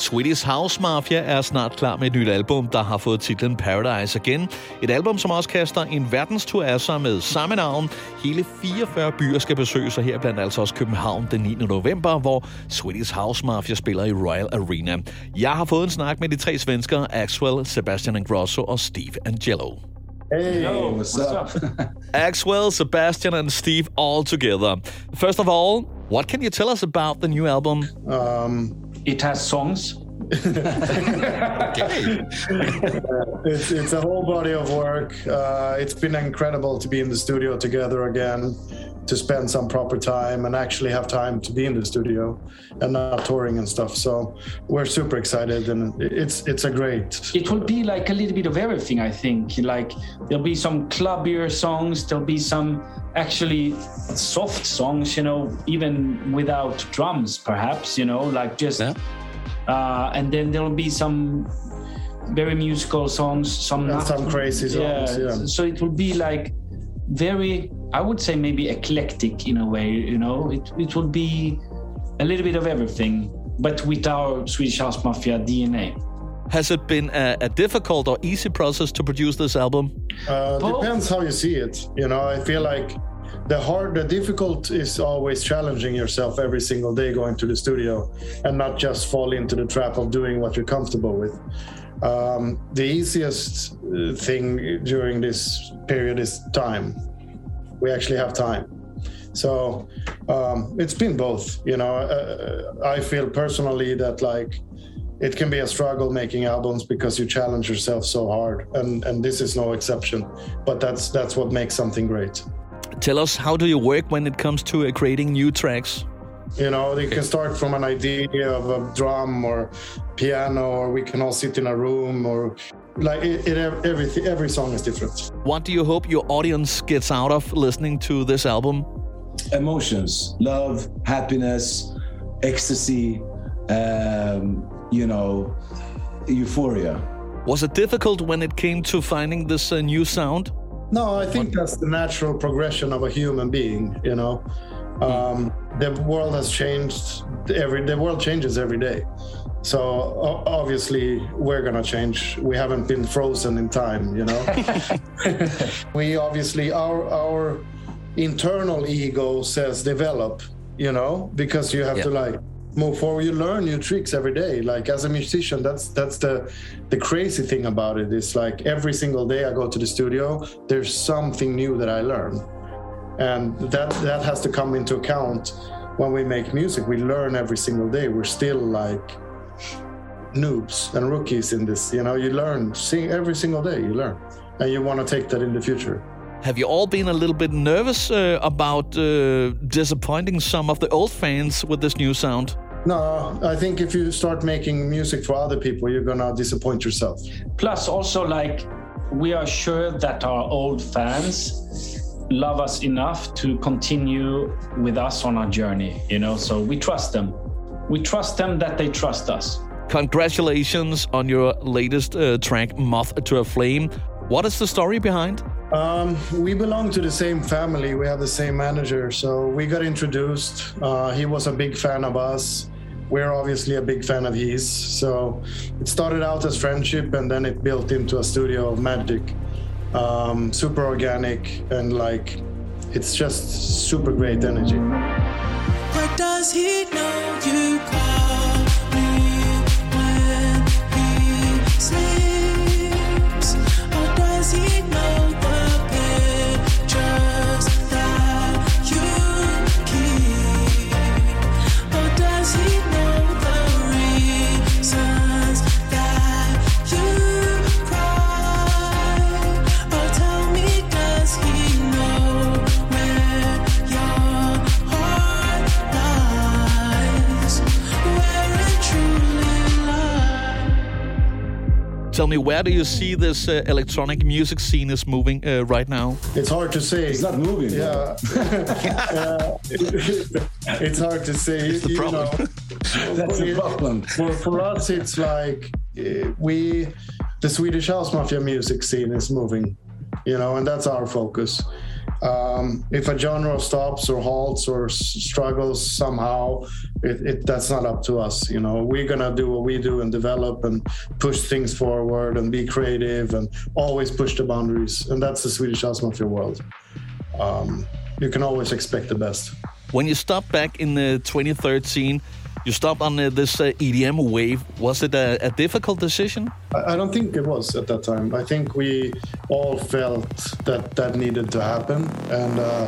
Swedish House Mafia er snart klar med et nyt album, der har fået titlen Paradise Again. Et album, som også kaster en verdenstur af sig med samme navn. Hele 44 byer skal besøges, og her blandt altså også København den 9. november, hvor Swedish House Mafia spiller i Royal Arena. Jeg har fået en snak med de tre svenskere, Axwell, Sebastian Ingrosso og Steve Angelo. Hey, Yo, what's, what's up? up? Axwell, Sebastian, and Steve all together. First of all, what can you tell us about the new album? Um, it has songs. it's, it's a whole body of work. Uh, it's been incredible to be in the studio together again, to spend some proper time and actually have time to be in the studio and not touring and stuff. So we're super excited and it's it's a great. It will be like a little bit of everything, I think. Like there'll be some clubbier songs, there'll be some actually soft songs, you know, even without drums, perhaps, you know, like just. Yeah uh, and then there'll be some very musical songs, some and some crazy songs. Yeah. yeah. So it will be like very, I would say maybe eclectic in a way. You know, it it will be a little bit of everything, but with our Swedish House Mafia DNA. Has it been a, a, difficult or easy process to produce this album? Uh, depends how you see it. You know, I feel like the hard the difficult is always challenging yourself every single day going to the studio and not just fall into the trap of doing what you're comfortable with um, the easiest uh, thing during this period is time we actually have time so um, it's been both you know uh, i feel personally that like it can be a struggle making albums because you challenge yourself so hard and and this is no exception but that's that's what makes something great Tell us, how do you work when it comes to uh, creating new tracks? You know, you can start from an idea of a drum or piano, or we can all sit in a room, or like it, it every every song is different. What do you hope your audience gets out of listening to this album? Emotions, love, happiness, ecstasy, um, you know, euphoria. Was it difficult when it came to finding this uh, new sound? No, I think that's the natural progression of a human being. You know, um, the world has changed every. The world changes every day. So obviously we're gonna change. We haven't been frozen in time, you know. we obviously our our internal ego says develop, you know, because you have yeah. to like move forward you learn new tricks every day. Like as a musician that's that's the the crazy thing about it. Is like every single day i go to the studio there's something new that i learn. And that that has to come into account when we make music. We learn every single day. We're still like noobs and rookies in this you know? You learn sing every single day you learn and you want to take that in the future. Have you all been a little bit nervous uh, about uh, disappointing some of the old fans with this new sound? No, I think if you start making music for other people, you're gonna disappoint yourself. Plus, also, like, we are sure that our old fans love us enough to continue with us on our journey, you know, so we trust them. We trust them that they trust us. Congratulations on your latest uh, track, Moth to a Flame. What is the story behind? Um, we belong to the same family. We have the same manager. So we got introduced. Uh, he was a big fan of us. We're obviously a big fan of his. So it started out as friendship and then it built into a studio of magic. Um, super organic and like it's just super great energy. But does he know you call Tell me, where do you see this uh, electronic music scene is moving uh, right now? It's hard to say. It's not moving. Yeah, uh, it's hard to say. It's the problem. Know, That's the problem. For, for us, it's like uh, we, the Swedish house mafia music scene is moving, you know, and that's our focus. Um, if a genre stops or halts or struggles somehow, it, it that's not up to us. You know, we're gonna do what we do and develop and push things forward and be creative and always push the boundaries. And that's the Swedish House Mafia world. Um, you can always expect the best. When you stopped back in the 2013, you stopped on uh, this uh, EDM wave. Was it a, a difficult decision? I I don't think it was at that time. I think we all felt that that needed to happen, and uh,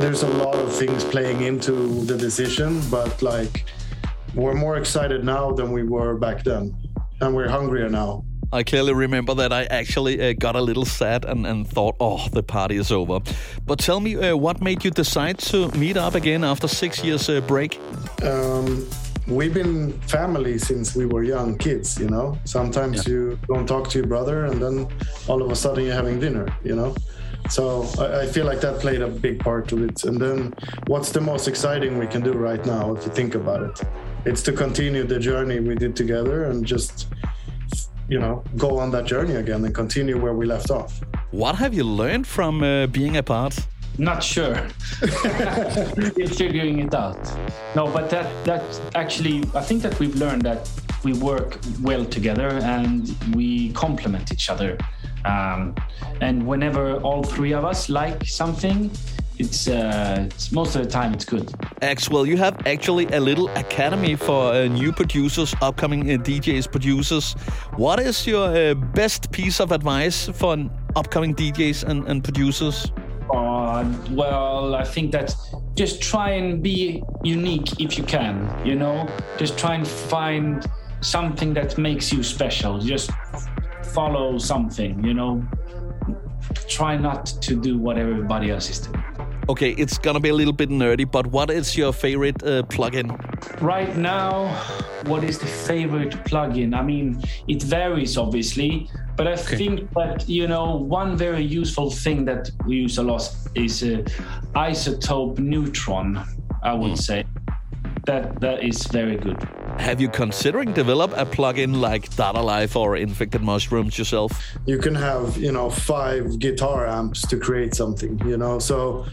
there's a lot of things playing into the decision. But like, we're more excited now than we were back then, and we're hungrier now. I clearly remember that I actually uh, got a little sad and, and thought, oh, the party is over. But tell me, uh, what made you decide to meet up again after six years uh, break? Um, we've been family since we were young kids. You know, sometimes you don't talk to your brother, and then all of a sudden you're having dinner. You know. So I, I feel like that played a big part to it. And then what's the most exciting we can do right now, if you think about it? It's to continue the journey we did together and just, you know, go on that journey again and continue where we left off. What have you learned from uh, being apart? Not sure. Still figuring it out. No, but that that actually, I think that we've learned that we work well together and we complement each other. Um, and whenever all three of us like something, it's, uh, it's most of the time it's good. Axwell, you have actually a little academy for uh, new producers, upcoming uh, DJs, producers. What is your uh, best piece of advice for an upcoming DJs and, and producers? Uh, well, I think that just try and be unique if you can, you know? Just try and find something that makes you special. Just follow something, you know? Try not to do what everybody else is doing. Okay, it's gonna be a little bit nerdy, but what is your favorite uh, plugin? Right now, what is the favorite plugin? I mean, it varies obviously, but I think that you know one very useful thing that we use a lot is uh, iZotope Neutron. I would say that that is very good. Have you considering develop a plugin like Dada Life or Infected Mushrooms yourself? You can have, you know, five guitar amps to create something, you know? So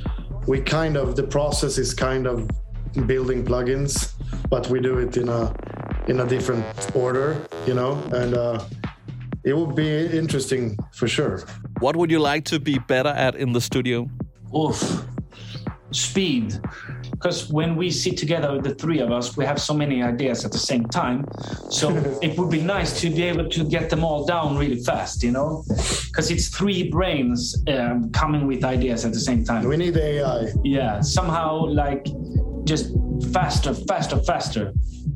we kind of, the process is kind of building plugins, but we do it in a, in a different order, you know? And, uh, it would be interesting for sure. What would you like to be better at in the studio? Oof. Speed. Because when we sit together, the three of us, we have so many ideas at the same time. So it would be nice to be able to get them all down really fast, you know? Because it's three brains um, coming with ideas at the same time. We need AI. Yeah, somehow like just faster, faster, faster.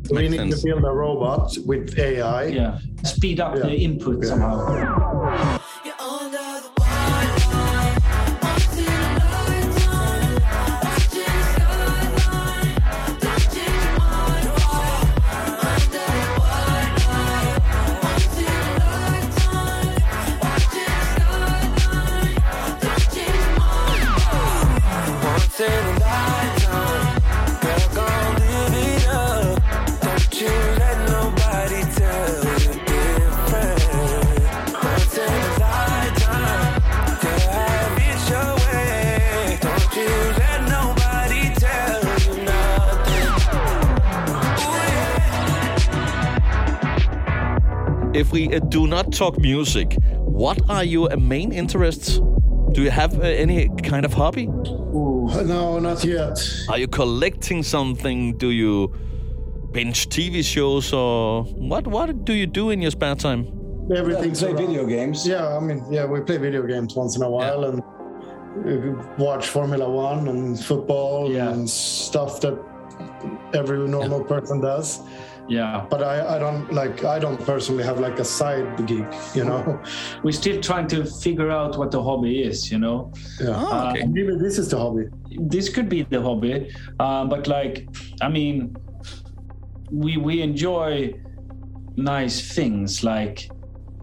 We Makes need sense. to build a robot with AI. Yeah, speed up the input Yeah. somehow. If we uh, do not talk music, what are your uh, main interests? Do you have uh, any kind of hobby? No, not yet. Are you collecting something? Do you binge TV shows or what? What do you do in your spare time? Everything's play around. video games. Yeah, I mean, yeah, we play video games once in a while and uh, watch Formula One and football Yeah. and stuff that every normal person does. Yeah, But I, I don't like. I don't personally have like a side gig, you know. we're still trying to figure out what the hobby is, you know? Yeah. Oh, okay. Uh, maybe this is the hobby. this could be the hobby uh, but like i mean we we enjoy nice things like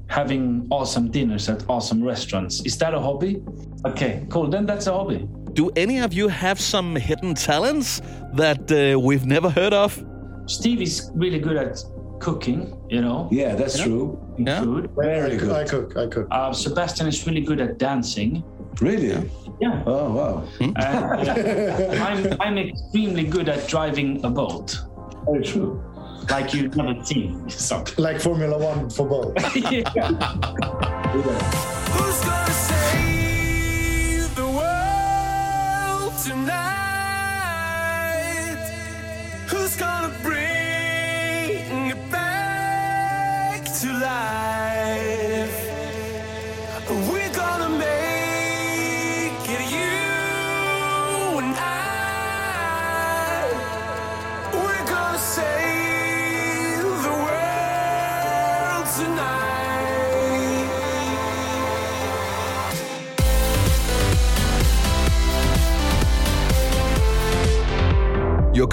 having awesome dinners at awesome restaurants is that a hobby okay cool then that's a hobby Do any of you have some hidden talents that uh, we've never heard of? steve is really good at cooking you know Yeah, that's true. Yeah. food Very I, good. I cook. I cook. uh, sebastian is really good at dancing Really? Yeah. Oh wow. And, uh, I'm I'm extremely good at driving a boat, Very true. like you've never seen. So Like Formula One for both. yeah. Who's tonight?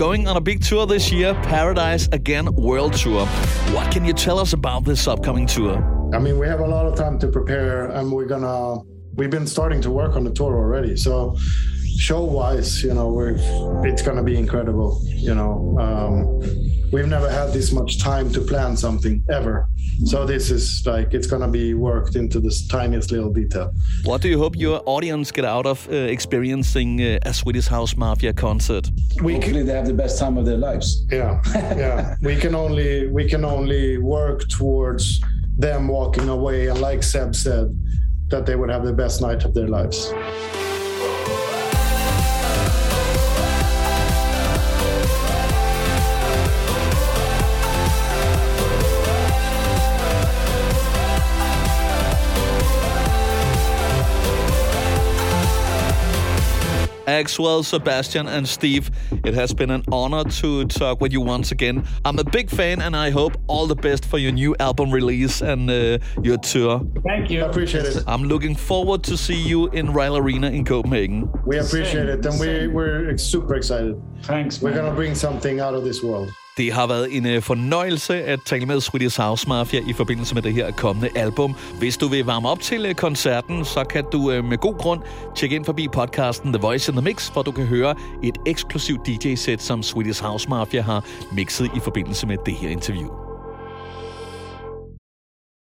Going on a big tour this year, Paradise Again World Tour. What can you tell us about this upcoming tour? I mean, we have a lot of time to prepare, and we're gonna. We've been starting to work on the tour already. So, show-wise, you know, we're it's gonna be incredible. You know, um, we've never had this much time to plan something ever. So this is like it's gonna be worked into this tiniest little detail. What do you hope your audience get out of uh, experiencing uh, a Swedish House Mafia concert? We can, Hopefully they have the best time of their lives. yeah, yeah. we can only we can only work towards them walking away, and like Seb said, that they would have the best night of their lives. Axwell, Sebastian, and Steve, it has been an honor to talk with you once again. I'm a big fan, and I hope all the best for your new album release and uh, your tour. Thank you. I appreciate it. I'm looking forward to see you in Royal Arena in Copenhagen. We appreciate it, and we, we're super excited. Thanks, We're gonna bring something out of this world. Det har været en øh, fornøjelse at tale med Swedish House Mafia i forbindelse med det her kommende album. Hvis du vil varme op til øh, koncerten, så kan du øh, med god grund tjekke ind forbi podcasten The Voice in the Mix, hvor du kan høre et eksklusivt DJ-sæt, som Swedish House Mafia har mixet i forbindelse med det her interview.